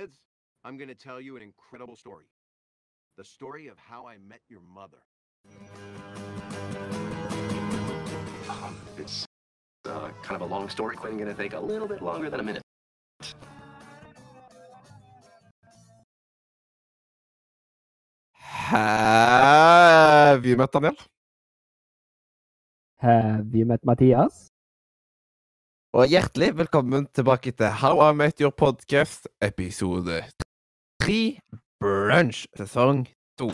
Kids, I'm going to tell you an incredible story. The story of how I met your mother. Um, it's uh, kind of a long story. Quite going to take a little bit longer than a minute. Have you met Daniel? Have you met Mathias? Og hjertelig velkommen tilbake til How I Met Your Podcast, episode 3, Brunch, sesong 2.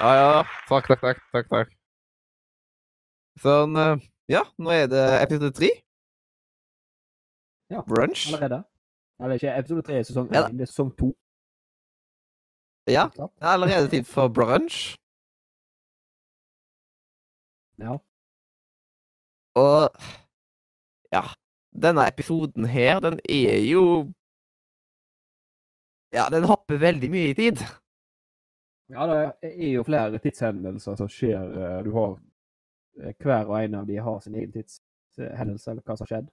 Ja, ja. Takk, takk, takk. takk, takk. Sånn, eh, ja, nå er det episode 3. Ja, Brunch. Allerede? Eller ikke episode tre, sesong Ja. én, det er sesong to. Ja, det er allerede tid for brunch. Ja. Og ja, denne episoden her, den er jo Ja, den hopper veldig mye i tid. ja, det er jo flere tidshendelser som skjer. eh, Du har eh, Hver og en av de har sin egen tidshendelse, eller hva som har skjedd.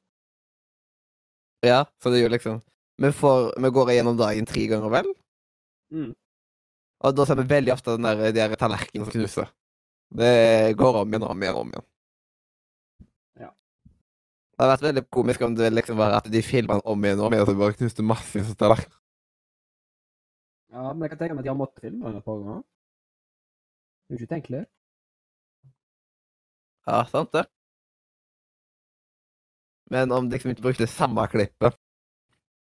Ja, så det er jo liksom Vi, får, vi går igjennom dagen tre ganger, vel? Mm. Og da ser vi veldig ofte den der, de tallerkenene som knuser. Det går om igjen og om igjen om igjen. Ja. Det hadde vært veldig komisk om det liksom var at de filma om igjen og om igjen, og så bare knuste massevis av tallerkener. Ja, men jeg kan tenke meg at de har måttet filme den et par ganger. Det er jo ikke utenkelig. Ja, sant det. Men om de liksom ikke brukte samme klippet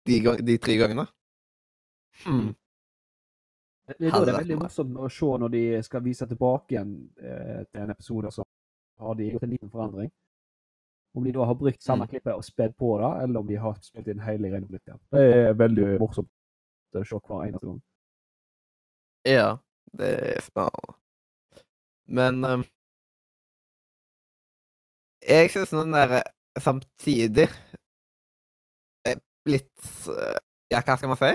de, de tre gangene hmm. Det det er det er veldig morsomt å se når de skal vise tilbake igjen eh, til en episode, så har de gjort en liten forandring. Om de da har brukt samme Mm. klippet og spedd på det, eller om de har spilt inn hele greiene på nytt igjen. Det er veldig morsomt å se hver eneste gang. Ja, det er spennende. Men um, Jeg syns den der samtidig er litt eh, Ja, hva skal man si?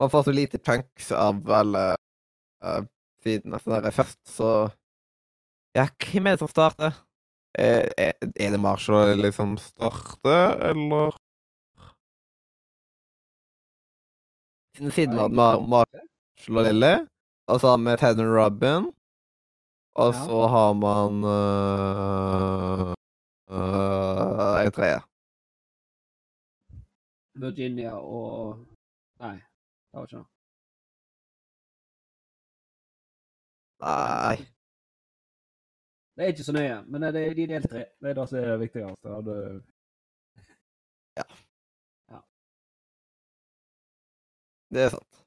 Man får så lite punks av alle uh, sidene. Så der først så Ja, hvem er det som starter? Er, er er det Marshall liksom starter, eller Siden siden det Mar Marshall og Lilly, og så har vi Ted og Robin, og så har man uh, uh, en tredje. Virginia og Nei, det var ikke det. Nei Det er ikke så nøye, men det er de del tre. Det er det som er det viktigste. Ja det- Det er sant.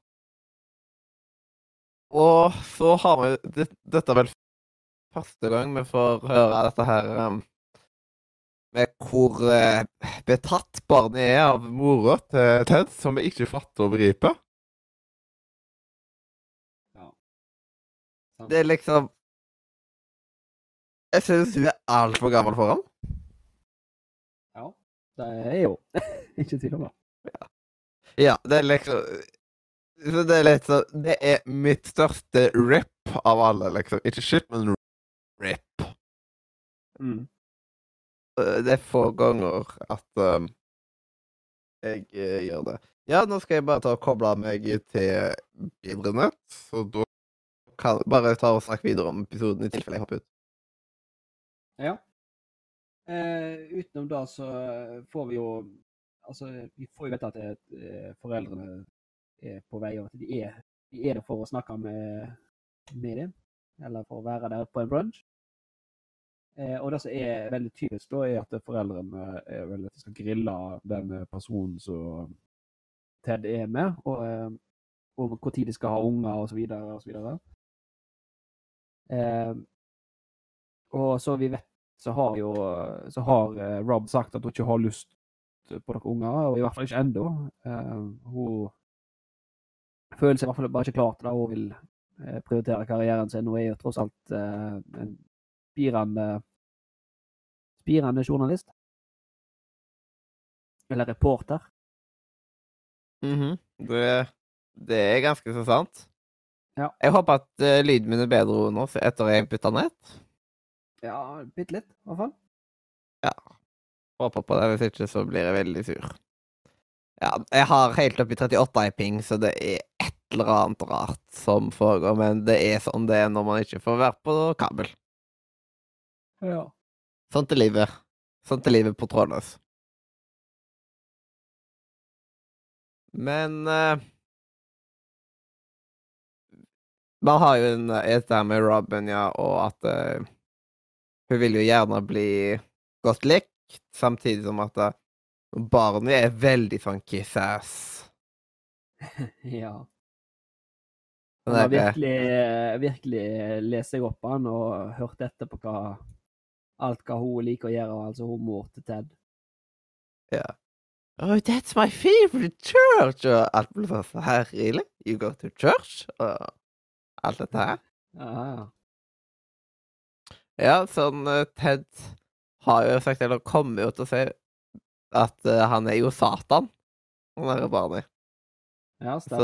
Og så har vi det, Dette er vel første gang vi får høre dette her um, med hvor eh, betatt barnet er av mora til Ted, som vi ikke fatter og begriper. Det er liksom Jeg syns hun er altfor gammel for ham. Ja, det er jo ikke tvil om det. Ja, det er liksom så Det er litt sånn Det er mitt største rip av alle, liksom. Ikke shit, men rip. Mm. Det er få ganger at um, jeg eh, gjør det. Ja, nå skal jeg bare ta og koble meg til Bibelnett, så da kan bare ta og snakke videre om episoden i tilfelle jeg hopper ut. Ja. Eh, utenom det så får vi jo Altså, vi får jo vite at det, eh, foreldrene er på vei, og at de er, de er der for å snakke med, med dem. Eller for å være der på en brunch. Eh, og det som er veldig typisk, da, er at foreldrene er vel at de skal grille den personen som Ted er med, og, eh, hvor tid de skal ha unger, og Eh, og så vi vet, så har jo så har eh, Rob sagt at hun ikke har lyst på noen unger, og i hvert fall ikke ennå. Eh, hun føler seg i hvert fall bare ikke klar til det, Hun vil eh, prioritere karrieren sin. Hun er jo tross alt eh, en spirende, spirende journalist. Eller reporter. Mhm. det, det er ganske så sant. Ja. Jeg håper at uh, lyden min er bedre nå etter jeg bytta nett. Ja, bitte litt, i hvert fall. Ja. Håper på det, hvis ikke så blir jeg veldig sur. Ja, jeg har helt opp i 38 i ping, så det er et eller annet rart som foregår, men det er sånn det er når man ikke får være på kabel. Ja. Sånn til livet. Sånn til livet på trådløs. Men eh, Man har jo en, et der med Robin, ja, og at uh, hun vil jo gjerne bli godt likt, samtidig som at uh, Barnet er veldig sånn kiss-ass. ja. Sånn har eh, virkelig, virkelig lest seg opp han og hørt etter på hva alt hva hun liker å gjøre, altså hun mor til Ted. Oh, that's my favorite church! Og alt blir sånn Her, really? You go to church? Og alt dette her. Ja, ja. Sånn eh, Ted har jo sagt, eller kommer jo til å si, at uh, han er jo Satan, han derre barnet. Ja, Så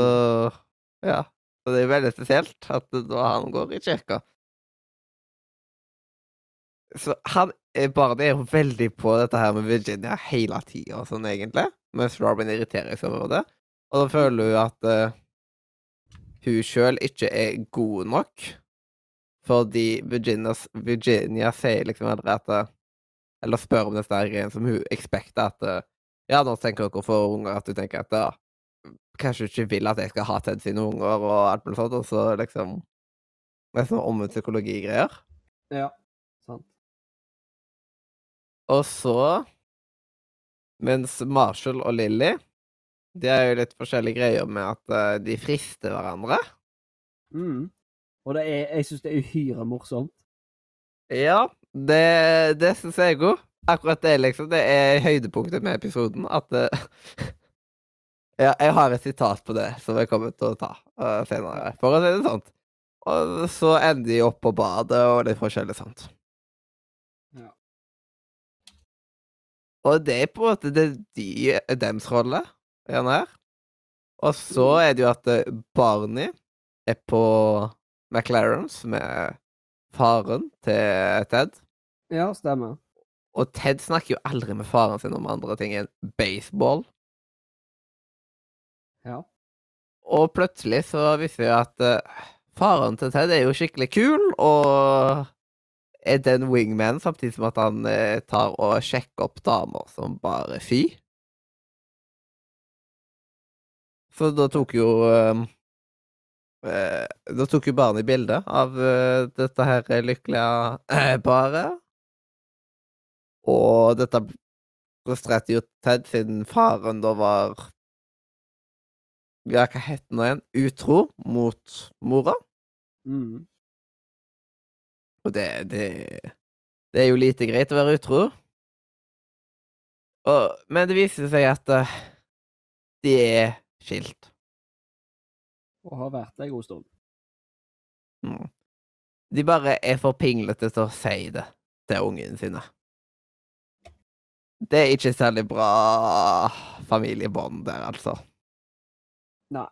ja. Så det er veldig spesielt at da han går i kirka. Så han er er jo veldig på dette her med Virginia hele tida, sånn egentlig. Mens Robin irriterer seg over det. Og da føler hun at eh, hun sjøl ikke er god nok. Fordi Virginia, Virginia sier liksom aldri at Eller spør om disse er greien som hun expecter at Ja, nå tenker dere for unger at du tenker at ja, kanskje du ikke vil at jeg skal ha Ted sine unger og alt mulig sånt, og så liksom Det er sånn omvendt psykologi-greier. Ja, sant. Og så Mens Marshall og Lilly De er jo litt forskjellige greier med at uh, de frister hverandre. Mm. Og det er, jeg syns det er uhyre morsomt. Ja, det, det syns jeg òg. Akkurat det, liksom. Det er høydepunktet med episoden. At uh, Ja, jeg har et sitat på det som jeg kommer til å ta uh, senere, for å si det sånn. Og så ender de opp på badet og litt forskjellig sånt. Ja. Og det er på en måte det er de, dems rolle denne her. Og så er det jo at eh, Barney er på McLarens med faren til Ted. Ja, stemmer. Og Ted snakker jo aldri med faren sin om andre ting enn baseball. Ja. Og plutselig så viser vi at eh, faren til Ted er jo skikkelig kul, og er den wingman, samtidig som at han eh, tar og sjekker opp damer som bare fy. Så da tok jo eh, eh, Da tok jo barnet bilde av eh, dette her lykkelige eh, paret. Og dette frustrerte jo Ted, siden faren da var Ja, hva het nå igjen? Utro mot mora. Mm. Og det, det Det er jo lite greit å være utro. Og, men det viser seg at eh, de er skilt. Og har vært det en god stund. Mm. De bare er for pinglete til å si det til ungene sine. Det er ikke særlig bra familiebånd der, altså. Nei.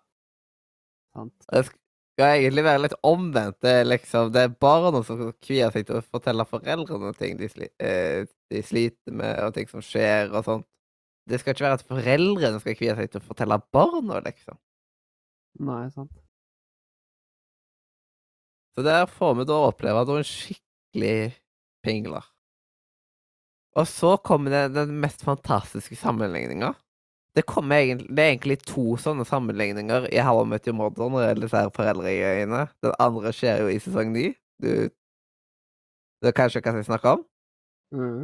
Sant. Det skal egentlig være litt omvendt. Det er liksom Det er barna som kvier seg til å fortelle foreldrene ting de, sli, eh, de sliter med, og ting som skjer, og sånt. Det skal ikke være at foreldrene skal kvie seg til å fortelle barna, liksom. Nei, sant. Så der får vi da oppleve noen skikkelig pingler. Og så kommer det den mest fantastiske sammenligninga. Det, egentlig, det er egentlig to sånne sammenligninger i How I Met Your Mother når disse her foreldregreiene. Den andre skjer jo i sesong ni. Du er kanskje hva jeg snakker om? Mm.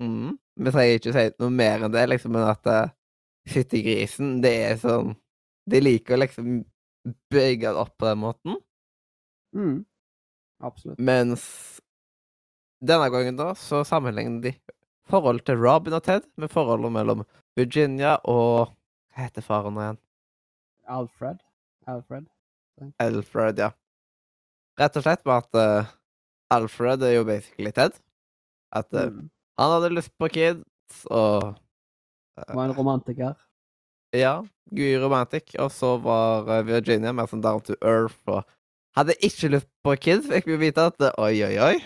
Mm. Vi trenger ikke si noe mer enn det, liksom, men at uh, Fyttegrisen, det er sånn De liker å liksom bygge det opp på den måten. Mm. Absolutt. Mens denne gangen da, så sammenligner de forholdet til Robin og Ted med forholdet mellom Virginia og Hva heter faren igjen? Alfred. Alfred. Alfred, ja. Rett og slett med at uh, Alfred er jo basically Ted. At uh, Mm. Han hadde lyst på kids, og uh, Var en romantiker. Ja, gud romantic. Og så var eh, Virginia mer sånn down to earth og hadde ikke lyst på kids, fikk vi vite at det, oi, oi, oi.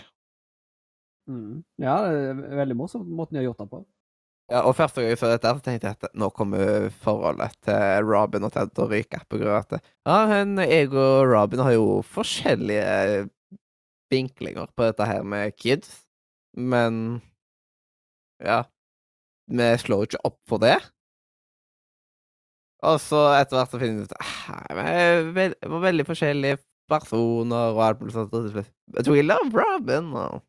Mm. Ja, det er veldig morsomt måten de har gjort det på. Ja, og første gang jeg så dette, så tenkte jeg at nå kommer forholdet til Robin og Ted til å ryke. På grunn av at ja, hun, jeg og Robin har jo forskjellige vinklinger på dette her med kids, men ja Vi slår jo ikke opp for det. Og så etter hvert så finner vi ut at vi var veldig forskjellige personer og alt mulig sånt. But we love Robin. Og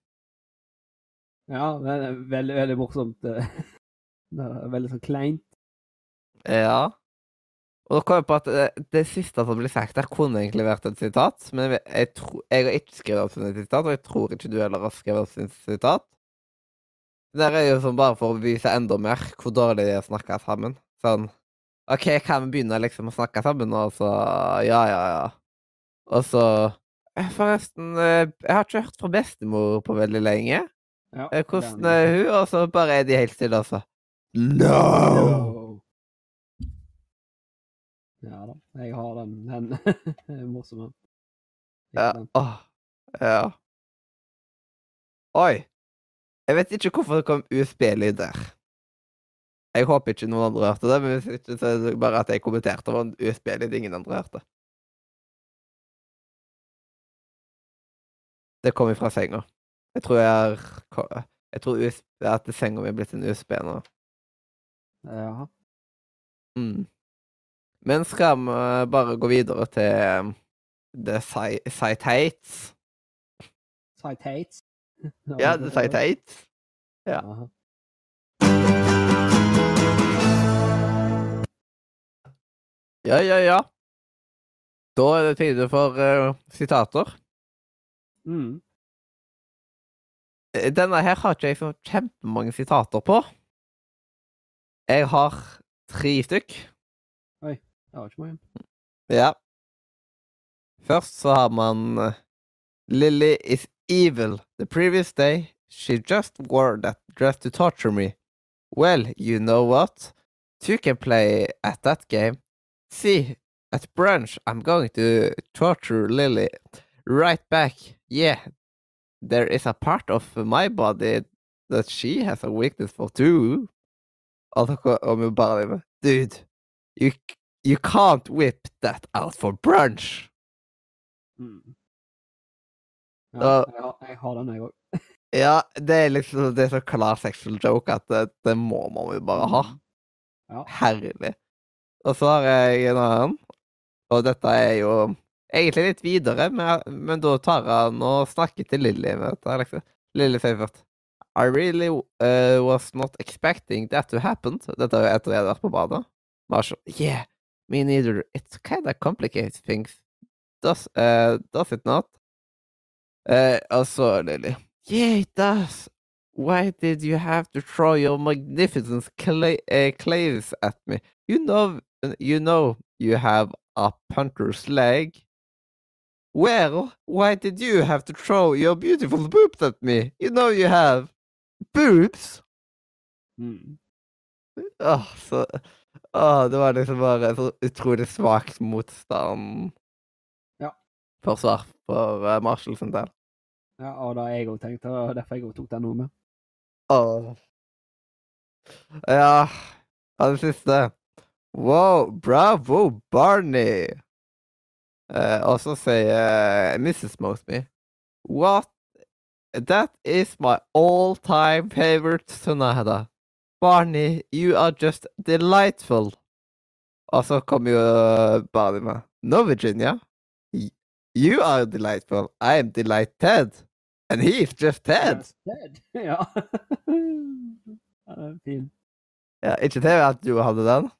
Ja, det er veldig, veldig morsomt. eh. Det er veldig sånn kleint. Ja. Og da kom jeg på at det, det siste som blir sagt der, kunne egentlig vært et sitat. Men jeg, jeg, tro, jeg har ikke skrevet opp et sitat, og jeg tror ikke du heller har skrevet opp et sitat. Det der er jo sånn bare for å vise enda mer hvor dårlig de å snakke sammen. Sånn OK, kan vi begynne liksom å snakke sammen, og så Ja, ja, ja. Og så eh, Forresten, eh, jeg har ikke hørt fra bestemor på veldig lenge. Ja, Eh, Hvordan er hun? Og så bare er de helt stille, altså. No! No. Ja da, jeg har den. Den morsomme. morsom. Ja. Åh. Ja. Oi. Jeg vet ikke hvorfor det kom USB-lyd der. Jeg håper ikke noen andre hørte det, men hvis ikke så er det bare at jeg kommenterte over en USB-lyd ingen andre hørte. Det kom ifra senga. Jeg tror jeg har Jeg tror USB, at senga mi er blitt en USB nå. Ja. Mm. Men skal vi bare gå videre til The Sight Hates? Sight Citates. Ja, det Citates. ja. Aha. Ja, ja, ja. Da er det tide for uh, sitater. Mm. Eh, Denne her har ikke jeg så kjempemange sitater på. Jeg har tre stykk. Oi. Det har ikke mange. Ja. Først så har man eh, Lily is evil. The previous day she just wore that dress to torture me. Well, you know what? Two can play at that game. See, at brunch I'm going to torture Lily. Right back. Yeah, there is a part of my body that she has a weakness for too. Med Dude, you You can't whip that out for brunch. Mm. Ja, ja jeg, har, den, jeg òg. Ja, det er liksom det er så klar sexual joke at det, det må man jo bare ha. Ja. Herlig. Og så har jeg en annen, og dette er jo egentlig litt videre, men, men da tar han og snakker til Lilly liksom. Lilly sier først I really uh, was not expecting that to happen. Dette er jo etter jeg hadde vært på badet. Marshall, yeah, me neither. It kinda complicated things. Does, uh, does it not? Uh, og så Lilly. Yeah, it does. Why did you have to throw your magnificent cla- uh, claves at me? You know, you know, you have a punter's leg. Well, why did you have to throw your beautiful boobs at me? You know you have boobs. Mm. Åh, så Åh, det var liksom bare så utrolig svakt motstand. Ja. Forsvar for uh, Marshall sin del. Ja, og det har jeg òg tenkt, og derfor jeg òg tok den nå med. Åh. Ja, og det siste. Wow, bravo, Barney! Uh, og så sier uh, Mrs. Mosby What? That is my all-time favorite Sonata. Barney, you are just delightful. Og så kommer jo eh, Barney med No, Virginia. You are delightful. I am delighted. And he's just dead. Ted. Ja. ja, er fin. Ja, ikke til at du hadde den.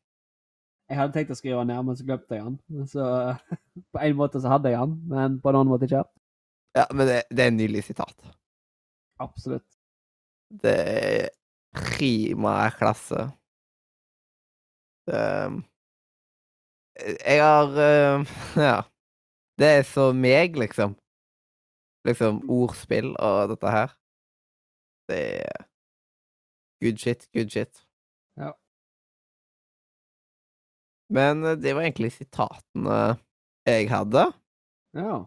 Jeg hadde tenkt å skrive den ned, men så glemte jeg den. Så på en måte så hadde jeg den, men på en annen måte ikke. Ja, men det, det er en nydelig sitat. Absolutt. Det er prima klasse. Um, jeg har um, Ja. Det er så meg, liksom. Liksom ordspill og dette her. Det er good shit, good shit. Ja. Men eh, det var egentlig sitatene jeg hadde. Ja.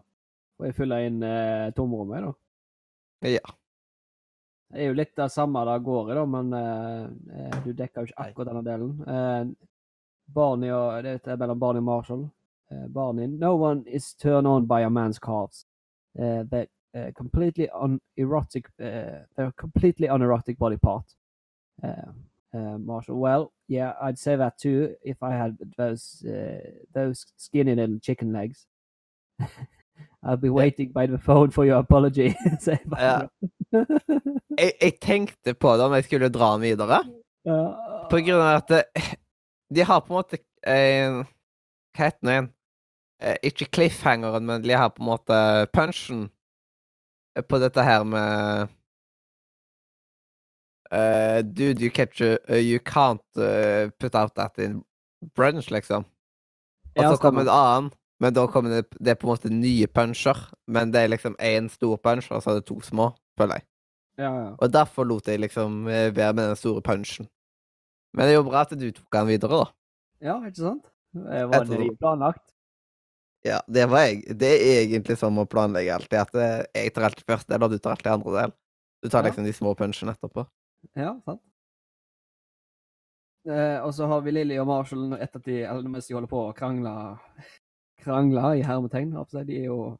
Og jeg fyller inn eh, tomrommet, da. Ja. Det er jo litt det samme det går i, da, men eh, eh, du dekker jo ikke akkurat denne delen. Eh, Barney og Det er mellom Barney og Marshall. Eh, Barney No one is turned on by a man's calves. Eh, they're uh, completely unerotic uh, They're a completely unerotic body part. Uh, uh, Marshall, well, yeah, I'd say that too if I had those uh, those skinny little chicken legs. I'll be waiting by the phone for your apology. Ja. Jeg, jeg tenkte på det om jeg skulle dra den videre. Ja. På grunn av at det, de har på en måte eh, Hva heter det igjen? Eh, ikke cliffhangeren, men de har på en måte punchen på dette her med uh, Dude, you, catch uh, you can't uh, put out that in brunch, liksom. Og Ja, så kommer en annen, men da kommer det, det på en måte nye puncher. Men det er liksom én stor punch, og så er det to små, føler jeg. Ja, ja. Og derfor lot jeg liksom være med den store punchen. Men det er jo bra at du tok den videre, da. ja, ikke sant? Det var planlagt. Ja, det var jeg. Det er egentlig sånn å planlegge alltid, at eh, jeg tar alltid første del, og du tar alltid andre del. Du tar Ja. liksom de små punchene etterpå. Ja, sant. Eh, og så har vi Lilly og Marshall etter at de, eller mens de holder på å krangle Krangle i hermetegn. De er jo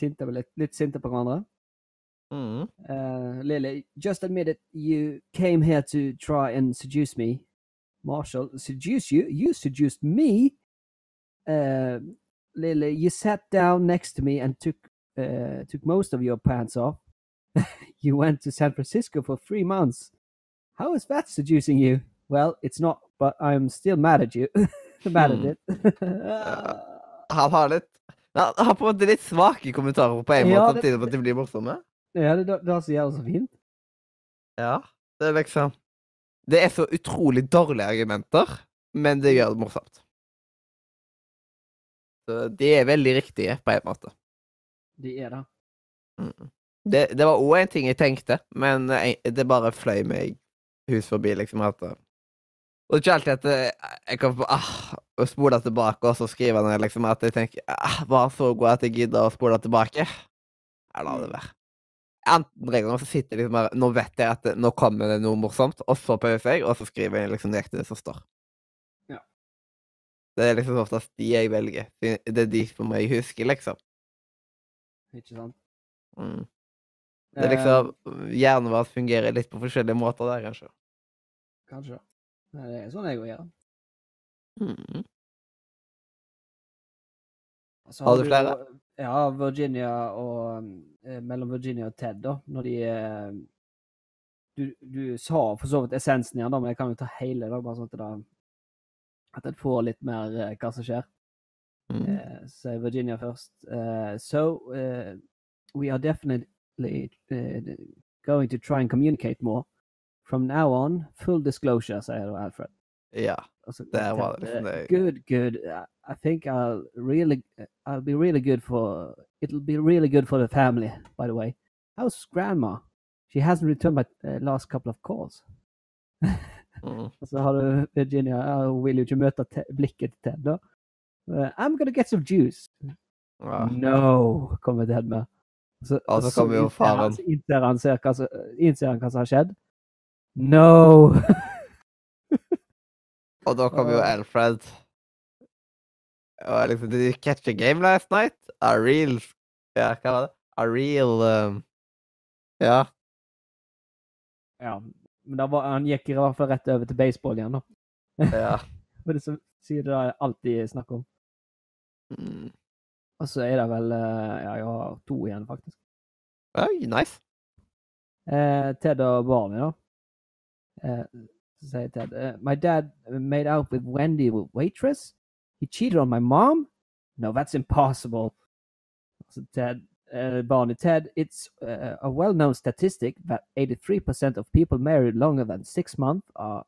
sinte, litt, litt sinte på hverandre. Mm. Uh, Lily, just admit it. You came here to try and seduce me. Marshall, seduce you? You seduced me? Uh, Lily, you sat down next to me and took uh, took most of your pants off. you went to San Francisco for three months. How is that seducing you? Well, it's not, but I'm still mad at you. mad at Hmm. it. Han har litt Han har på en måte litt svake kommentarer på en Ja, måte, samtidig som de blir morsomme. ja, det, det, det gjør så fint. Ja. Det er liksom Det er så utrolig dårlige argumenter, men det gjør det morsomt. De er veldig riktige, på en måte. De er det. Mm. Det, det var òg en ting jeg tenkte, men det bare fløy meg hus forbi, liksom. at eh, Og det ikke alltid at eh, jeg kan ah, spole tilbake og så skrive ned liksom at jeg tenker ah, Var så god at jeg gidder å spole tilbake. Jeg lar det være. Andre ganger så sitter jeg liksom her Nå vet jeg at nå kommer det noe morsomt, og så pauser jeg, og så skriver jeg liksom direkte det som står. Det er liksom oftest de jeg velger. Det er de som jeg husker, liksom. Ikke sant? Mm. Det er liksom Hjernen vår fungerer litt på forskjellige måter der, kanskje. Kanskje. Nei, det er sånn jeg òg gjør. Mm. Så Har du flere? flere? Ja, Virginia og eh, Mellom Virginia og Ted, da. Når de eh, du, du sa for så vidt essensen igjen, da, men jeg kan jo ta hele, da, bare sånn at det At jeg får litt mer eh, hva som skjer. Mm. Uh, so Virginia first. Uh, so uh, we are definitely uh, going to try and communicate more. From now on, full disclosure, sier da Alfred. Ja. Altså, Der var det uh, Good, good. Uh, I think I'll really, I'll be really good for. It'll be really good for the family. By the way, how's grandma? She hasn't returned my uh, last couple of calls. Mm. Og så har du Virginia. Hun vil jo ikke møte te blikket til Ted, da. Uh, I'm gonna get some juice. Ja. No, kommer Ted med. Så, Og så kommer jo faren. så Innser han, ser hva innser han hva som har skjedd? No! Og da kommer jo Alfred. Og liksom Did you catch a game last night? A real Ja, hva var det? A real um... Ja. ja, men var, han gikk i hvert fall rett over til baseball igjen, da. ja. For det som sier det er alltid snakk om. Mm. Og så er det vel eh, Ja, jeg har to igjen, faktisk. Oi, nice. Eh, Ted og Barney, da. Eh, så sier Ted uh, My dad made out with Wendy, waitress. He cheated on my mom? No, that's impossible. Så Ted, uh, Barney, Ted, it's uh, a well-known statistic that 83% of people married longer than six month are,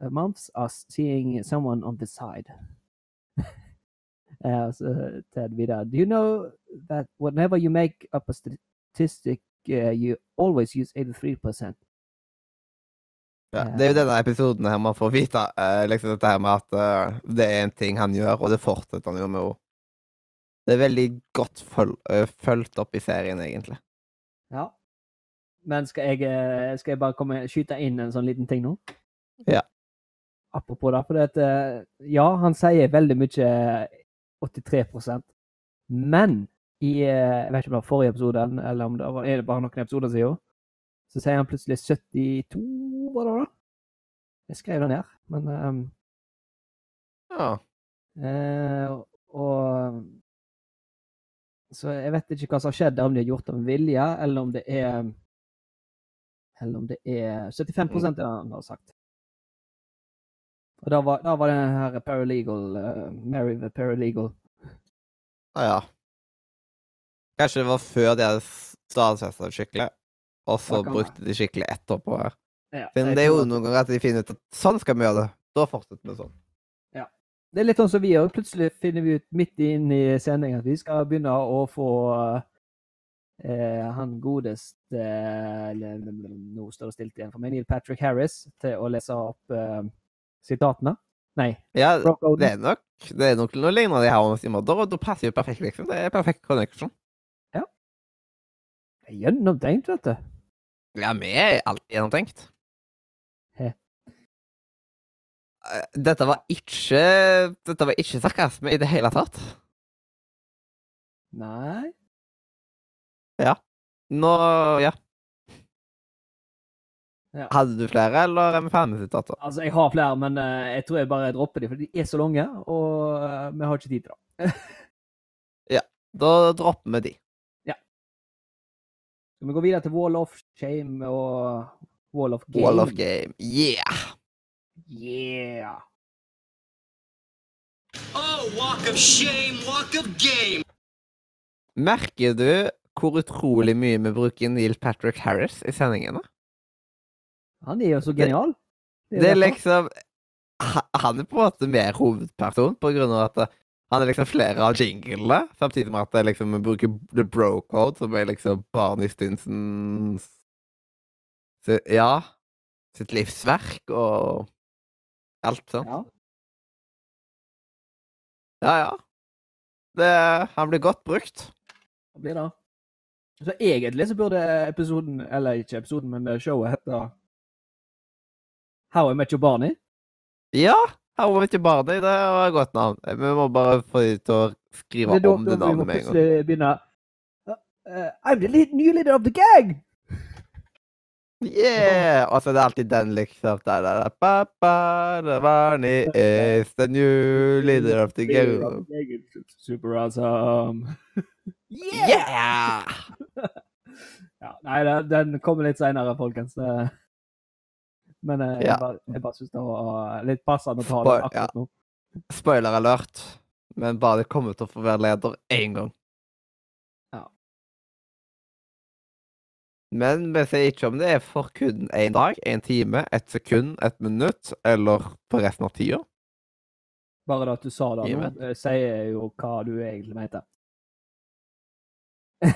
uh, months are seeing someone on the side. uh, so Ted videre. Do you know that whenever you make up a statistic, uh, you always use 83%? Ja, det er jo denne episoden her man får vite eh, liksom dette her med at eh, det er en ting han gjør, og det fortsetter han jo med òg. Det er veldig godt føl eh, fulgt opp i serien, egentlig. Ja. Men skal jeg, eh, skal jeg bare komme, skyte inn en sånn liten ting nå? Ja. Apropos det. For det at, eh, ja, han sier veldig mye 83% Men i eh, Jeg vet ikke om det var forrige episode, eller om det var, er det bare noen episoder siden, så sier han plutselig 72, var det da? Jeg skrev det ned, men um, Ja. Eh, og Så jeg vet ikke hva som har skjedd, om de har gjort det med vilje, eller om det er Eller om det er 75 av det han har sagt. Og da var, da var det den her paralegal uh, Mary the paralegal. Ah, ja. Kanskje det var før de hadde stadfesta det skikkelig, og så brukte de skikkelig etterpå. her. Ja, Men det er jo noen ganger at de finner ut at sånn skal vi gjøre det. Da fortsetter vi sånn. Det er litt sånn som vi òg. Plutselig finner vi ut midt inn i sendingen at vi skal begynne å få eh, han godeste eller, Nå står det stilt igjen for meg. Neil Patrick Harris til å lese opp eh, sitatene. Nei. Ja, det er nok det er nok noe lignende de har i Modder, Da, da passer jo perfekt, liksom. Det er perfekt connection. Det er Gjennomtenkt, vet du. Ja, vi er alltid gjennomtenkt. Dette var ikke Dette var ikke sarkasme i det hele tatt. Nei Ja. Nå Ja. Ja. Hadde du flere, eller er vi ferdig med sitater? Altså, jeg har flere, men uh, jeg tror jeg bare dropper dem, for de er så lange, og uh, vi har ikke tid til det. Da dropper vi de. Skal vi gå videre til Wall of Shame og Wall of Game? Wall of game. Yeah! Yeah! Oh, walk of shame, walk of game. Merker du hvor utrolig mye vi bruker Neil Patrick Harris i sendingene? Han er jo så genial. Det er liksom Han er på en måte mer hovedperson, på grunn av at eh, han er liksom flere av jinglene, samtidig med at det liksom, bruker The Bro Code, som er liksom Barney Stinsons Ja. Sitt livsverk og alt sant? Ja. Ja, ja. Det, han blir godt brukt. Hva blir det? Så egentlig så burde episoden, eller ikke episoden, men eh, showet hete How I Met Your Barney. Ja! How I Met Your Barney, det var et godt navn. Vi må bare få dem til å skrive Det om det navnet med en gang. begynne uh, I'm the lead, new leader of the gang! Yeah! Og så er det alltid den, liksom. Da, da, da, Papa, the Barney is the new leader of the game. Super awesome. Yeah! Ja, nei, den, kommer litt seinere, folkens. Men eh, jeg Ja. bare, jeg bare syns det var litt passende å ta det akkurat nå. Spoiler alert. Men bare det kommer til å få være leder én gang. Men vi sier ikke om det er for kun én dag, én time, ett sekund, ett minutt, eller på resten av tida. Bare det at du sa det nå, eh, sier jo hva du egentlig mente.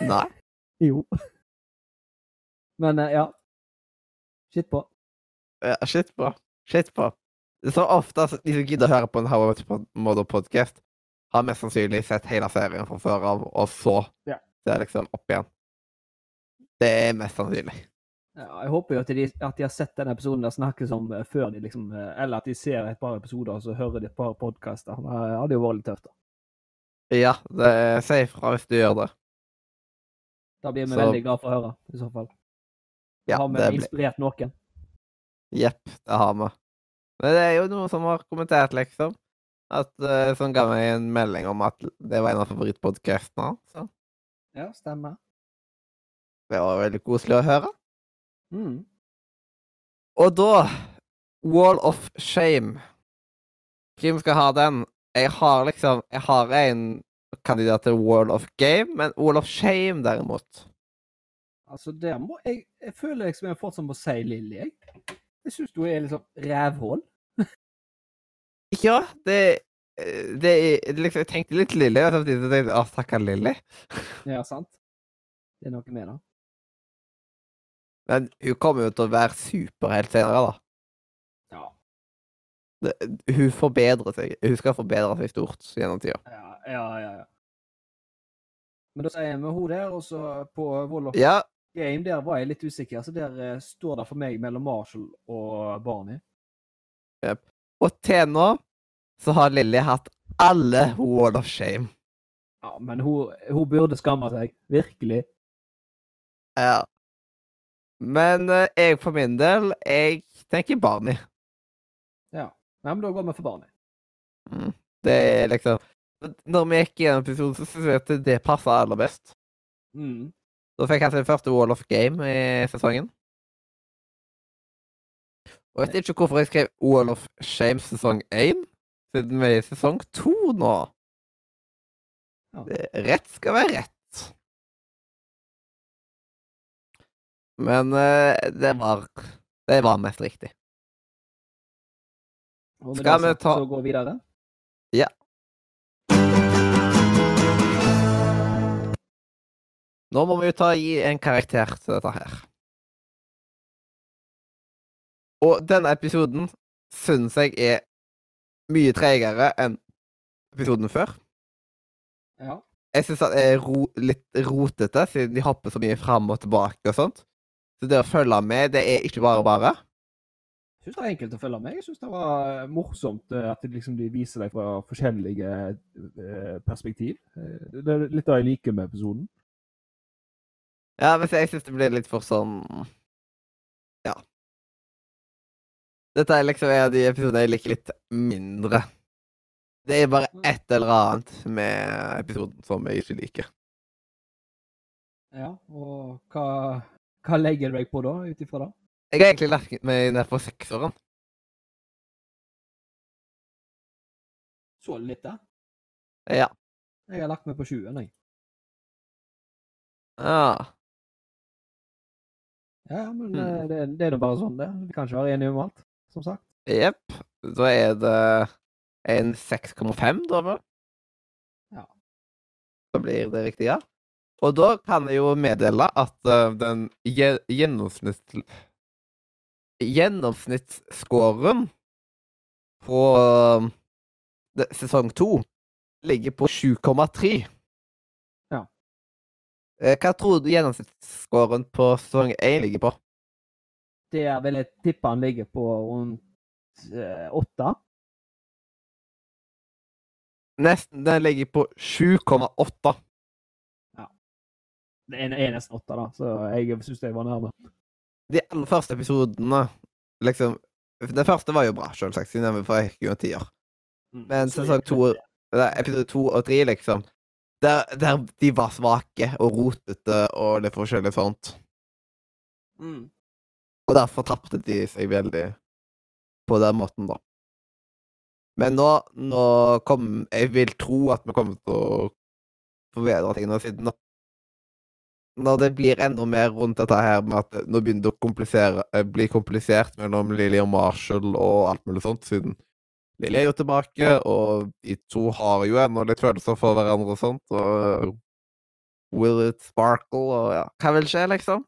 Nei. Jo. Men eh, ja. Skitt på. Ja, shit på. Shit på. Så ofte altså, de som gidder å høre på en How I Met Mother-podkast, har mest sannsynlig sett hele serien fra før av, og så Ja. ser liksom opp igjen. Det er mest sannsynlig. Ja, jeg håper jo at de, at de har sett den episoden der snakkes om eh, før de liksom eh, Eller at de ser et par episoder og så hører de et par podkaster. Det hadde jo vært litt tøft. da. Ja, si ifra hvis du gjør det. Da blir vi Så- veldig glad for å høre, i så fall. Ja, har vi det inspirert noen? Jepp, det har vi. Men det er jo noen som har kommentert, liksom. At, uh, som ga meg en melding om at det var en av favorittpodkastene. Ja, stemmer. Det var veldig koselig å høre. Mm. Og da Wall of Shame. Hvem skal ha den? Jeg har liksom Jeg har en kandidat til Wall of Game, men Wall of Shame, derimot Altså, der må jeg Jeg føler liksom jeg fortsatt må si Lilly, jeg. Jeg syns du er liksom rævhål. Ja, det det liksom, Jeg tenkte litt Lilly, og samtidig så tenkte jeg å, takk, Lilly. Ja, sant? Det er noe med det. Men hun kommer jo til å være super helt senere, da. Ja. Det, hun forbedrer seg. Hun skal forbedre seg stort gjennom tida. Ja, ja, ja. ja. Men da sier vi hun der, og så på Wall of Ja, game, der var jeg litt usikker. Så der eh, står det for meg mellom Marshall og Barney. Og til nå så har Lilly hatt alle Wall of Shame. Ja, men hun, hun burde skamme seg. Virkelig. Ja. Men eh, jeg for min del, jeg tenker Barney. Ja. Nei, men da går vi for Barney. Mm. Det er liksom Når vi gikk gjennom episoden, så syntes jeg at det passer aller best. Mm. Da fikk han sin første Wall of Game i sesongen. Og jeg vet ikke hvorfor jeg skrev Wall of Shame sesong 1, siden vi er i sesong 2 nå. Ja. Rett skal være rett. Men eh, det var Det var mest riktig. Skal vi ta- Så gå videre. Ja. Nå må vi jo ta gi en karakter til dette her. Og denne episoden syns jeg er mye tregere enn episoden før. Ja. Jeg syns det er ro litt rotete, siden de hopper så mye fram og tilbake og sånt. Så det å følge med, det er ikke bare bare. Jeg syns det var enkelt å følge med. Jeg syns det var eh, morsomt eh, at det liksom, de viser deg fra forskjellige eh, perspektiv. Det er litt det jeg liker med episoden. Ja, men jeg syns det blir litt for sånn Ja. Dette er liksom en av de episodene jeg liker litt mindre. Det er bare et eller annet med episoden som jeg ikke liker. Ja, og hva, hva legger du deg på da, ut ifra det? Jeg har egentlig lagt meg ned på sekseren. Så litt, da. Ja. Jeg har lagt meg på sjuen, jeg. ja. Ja, men Mm. eh, det, det er nå bare sånn, det. Vi kan ikke være enige om alt, som sagt. Jepp. Da er det en 6,5, da vel? Ja. Da blir det riktig, ja. Og da kan jeg jo meddele at eh, den gje- gjennomsnitt... Gjennomsnittsscoren på eh, sesong to ligger på 7,3. Ja. Eh, Hva tror du gjennomsnittsscoren på sesong 1 ligger på? Det er vel jeg tippe han ligger på rundt åtte. Nesten, den ligger på 7,8. Det er, nesten åtte, da, så jeg syns jeg var nærme. de aller første episodene liksom Den første var jo bra, selvsagt, siden jeg var jo en Tier. Mm. Men sesong to, episode to og tre, liksom der, der de var svake og rotete og litt forskjellig sånt. Mm. Og derfor tapte de seg veldig på den måten, da. Men nå, nå kom Jeg vil tro at vi kommer til å forbedre ting nå, siden nå Når det blir enda mer rundt dette her med at nå begynner det å eh, bli komplisert mellom Lily og Marshall og alt mulig sånt, siden Lily er jo tilbake, og de to har jo ennå litt følelser for hverandre og sånt, og Will it sparkle, og ja Hva vil skje, liksom?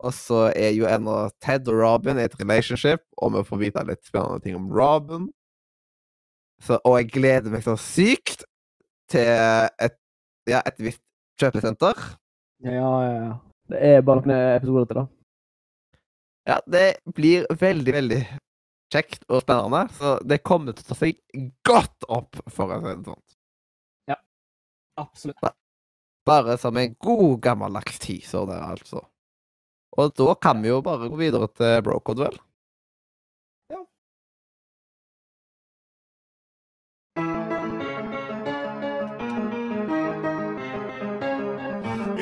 Og så er jo ennå Ted og Robin i et relationship, og vi får vite litt spennende ting om Robin. Så, og jeg gleder meg så sykt til et, ja, et visst kjøpesenter. Ja, ja, ja. Det er bare noen episoder til, da. Ja, det blir veldig, veldig kjekt og spennende, så det kommer til å ta seg godt opp, for å si det sånn. Ja. Absolutt. Bare som en god gammeldags teaser der, altså. Og da kan vi jo bare gå videre til Brocode, vel?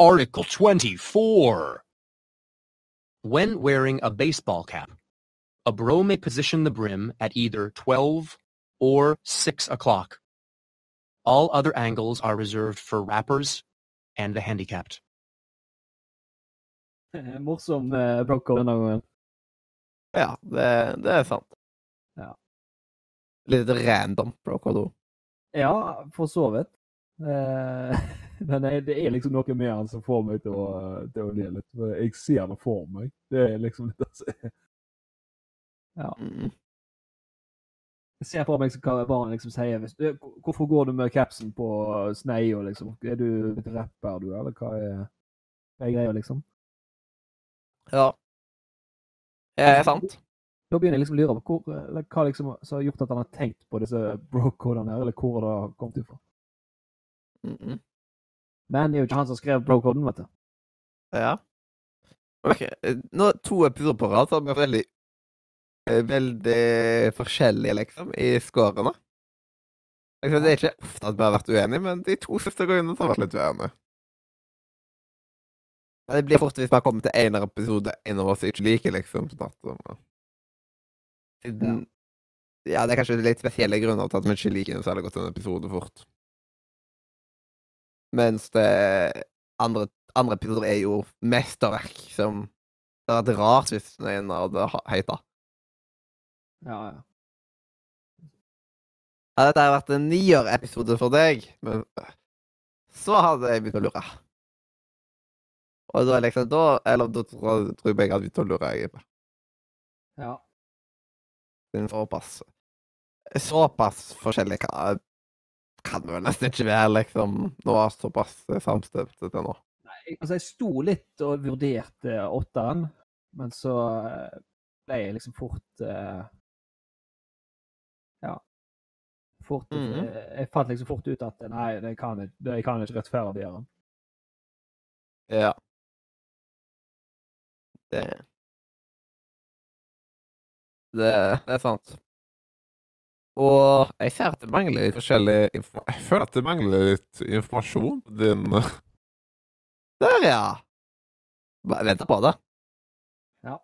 Article 24. When wearing a baseball cap, a bro may position the brim at either 12 or 6 o'clock. All other angles are reserved for rappers and the handicapped. Morsom uh, broker denne gangen. Ja, det, det er sant. Ja. Litt random brokodo. Ja, for så vidt. Eh, men det, det er liksom noe med han som får meg til å, til å le litt. Jeg ser det for meg. Det er liksom litt altså, Ja. Jeg ser for meg hva barnet liksom sier. Hvis, hvorfor går du med capsen på sneia, liksom? Er du litt rapper, du, eller hva er, hva er greia, liksom? Ja. Det er sant. Da begynner jeg liksom å lure på hvor, eller hva liksom som har gjort at han har tenkt på disse bro-kodene her, eller hvor det har kommet ifra. Mm. Men det er jo ikke han som skrev bro-koden, vet du. Ja. Ok, Nå to episoder på rad har vi veldig eh, Veldig forskjellige, liksom, i scorene. Liksom, det er ikke ofte at vi har vært uenige, men de to siste så har vært litt uenige. Det blir fort hvis vi har kommet til en episode en av oss ikke liker, liksom. Siden Ja, det er kanskje litt spesielle grunner til at vi ikke liker en særlig godt en episode fort. Mens det andre, andre episoder er jo mesterverk som Det hadde vært rart hvis en hadde ha- Ja, Ja, ja. Dette vært en nier-episode for deg, men så hadde jeg begynt å lure. Og da liksom da Eller da tror, jeg jeg hadde begynt å lure, jeg. ja. Såpass Såpass forskjellig kan, vel nesten ikke være, liksom. Nå er såpass samstemte til nå. Nei, Altså, jeg sto litt og vurderte åtteren, men så eh, ble jeg liksom fort uh, Ja. Fort mm -hmm. Jeg fant liksom fort ut at nei, det kan jeg, det jeg kan ikke rettferdiggjøre. Ja. Det Det, det er sant. Og jeg ser at det mangler litt forskjellig informasjon. Jeg føler at det mangler litt informasjon på din Der, ja! Bare venter på det. Ja.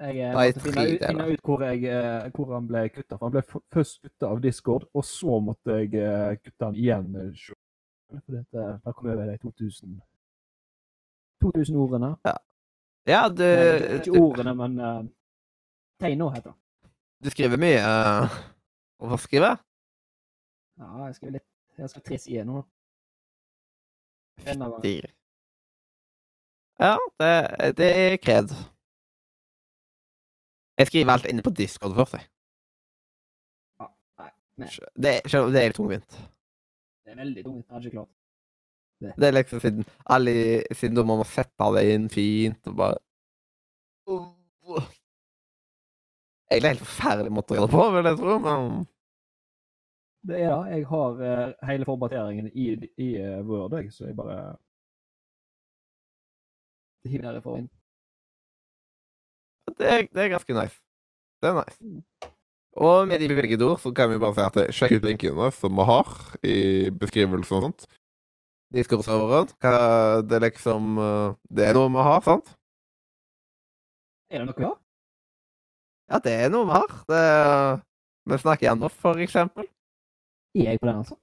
Jeg eh, måtte finne ut, finne ut hvor, jeg, eh, hvor han ble kutta. Han ble først kutta av Discord, og så måtte jeg eh, kutte han igjen eh. For dette, da kom jeg over de 2000 2000 ordene. Ja, du, Eh, du, Ikke ordene, men uh, tegna heter det. du skriver mye. Eh, hva skriver jeg? Ja, jeg skal litt Jeg skal trisse igjennom. Fire. Ja, det, det er kred. Jeg skriver alt inne på Discord først, jeg. nei, nei. Det, selv om det er litt tungvint. Det er veldig tungt. Jeg har ikke klart. Det er liksom siden alle Siden da må man sette det inn fint og bare Egentlig helt forferdelig måte å gjøre det på, vil jeg tro, men Det er det. Jeg har eh, hele formateringen i, i eh, Word, jeg, så jeg bare hiver det inn. det er, det er ganske nice. Det er nice. Og med de bevilgede ord så kan vi bare si at sjekk ut linkene som vi har i beskrivelsen og sånt. Discord-serveren. Det er liksom eh, Det er noe vi har, sant? Er det noe vi har? Ja, det er noe har. Det, vi snakker igjen nå, for eksempel. Gir jeg på den, altså?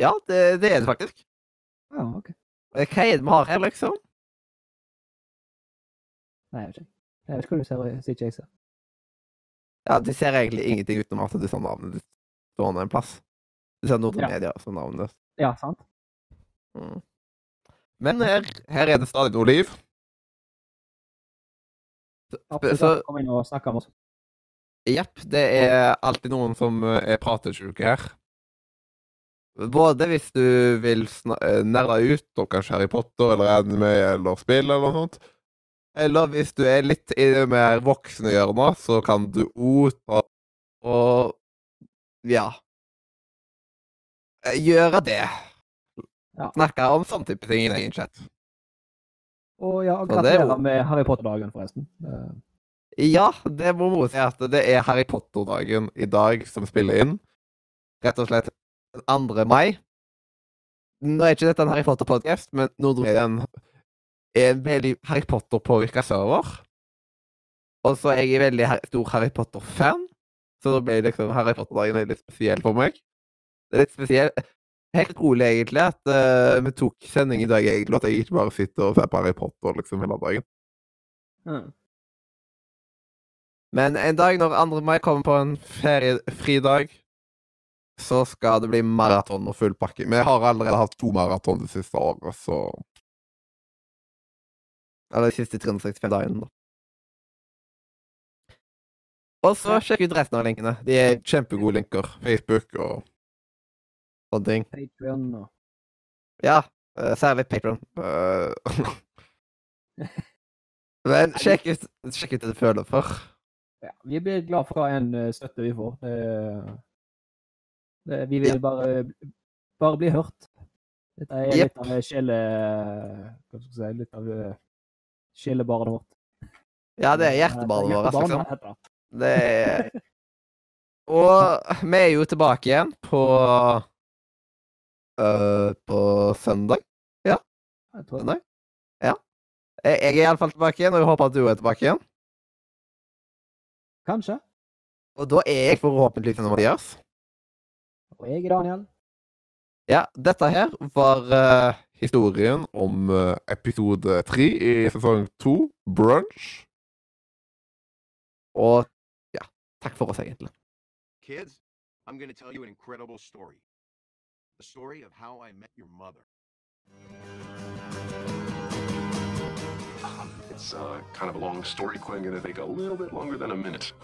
Ja, det, det er det faktisk. Ja, OK. Hva er det vi har her, liksom? Nei, jeg vet ikke. Jeg vet ikke hva du ser, sier ikke jeg ser. Ja, de ser egentlig ingenting utenom at du ser navnet ditt stående en plass. Du ser Nordre Ja. Media som navnet ditt. Ja, sant? Mm. Men her, her er det stadig noe liv. Så- Kom inn og snakk med oss. Jepp, det er alltid noen som eh, er pratesjuke her. Både hvis du vil eh, nerde ut om kanskje Harry Potter eller anime eller spill eller noe sånt. Eller hvis du er litt i det mer voksne hjørnet, så kan du òg ta og ja eh, gjøre det. Ja. Snakke om sånn type ting i egen chat. Og ja, er gratulerer med Harry Potter-dagen, forresten. Eh, Ja, det må må si at det er Harry Potter-dagen i dag som spiller inn. Rett og slett 2. mai. Nå er ikke dette en Harry Potter-podkast, men Nordre Media er en- veldig Harry Potter-påvirka server. Og så er jeg veldig stor Harry Potter-fan, så da ble liksom Harry Potter-dagen litt spesiell for meg. Det er litt spesiell. Helt rolig, egentlig, at uh, vi tok sending i dag, egentlig, at jeg ikke bare sitter og ser på Harry Potter liksom hele dagen. Mm. Men en dag når 2. mai kommer på en feriefridag, så skal det bli maraton og full pakke. Vi har allerede hatt to maraton det siste året, så Eller de siste 365 dagene, da. Og så sjekk ut resten av linkene. De er kjempegode linker. Facebook og sånne ting. Patreon og Ja, eh, særlig Patron. Men sjekk ut, sjekk ut det du føler for. ja, Vi blir glad for hva en eh, støtte vi får. Det, det, vi vil Ja. bare, bare bli hørt. Dette er yep. litt av sjele... Hva skal jeg si? Litt av eh, sjelebarnet vårt. Ja, det er hjertebarnet vårt, liksom. Det er Og vi er jo tilbake igjen på øh, På søndag. Jeg tror Søndag? Ja. Jeg er iallfall tilbake igjen, og jeg håper at du er tilbake igjen. Kanskje. Og da er jeg forhåpentligvis en Mathias. Og jeg er Daniel. Ja, dette her var uh, historien om uh, episode tre i sesong to, Brunch. Og ja, takk for oss, egentlig. Kids, I'm gonna to tell you an incredible story. The story of how I met your mother. Um, it's uh, kind of a long story, Quinn. Gonna take a little bit longer than a minute.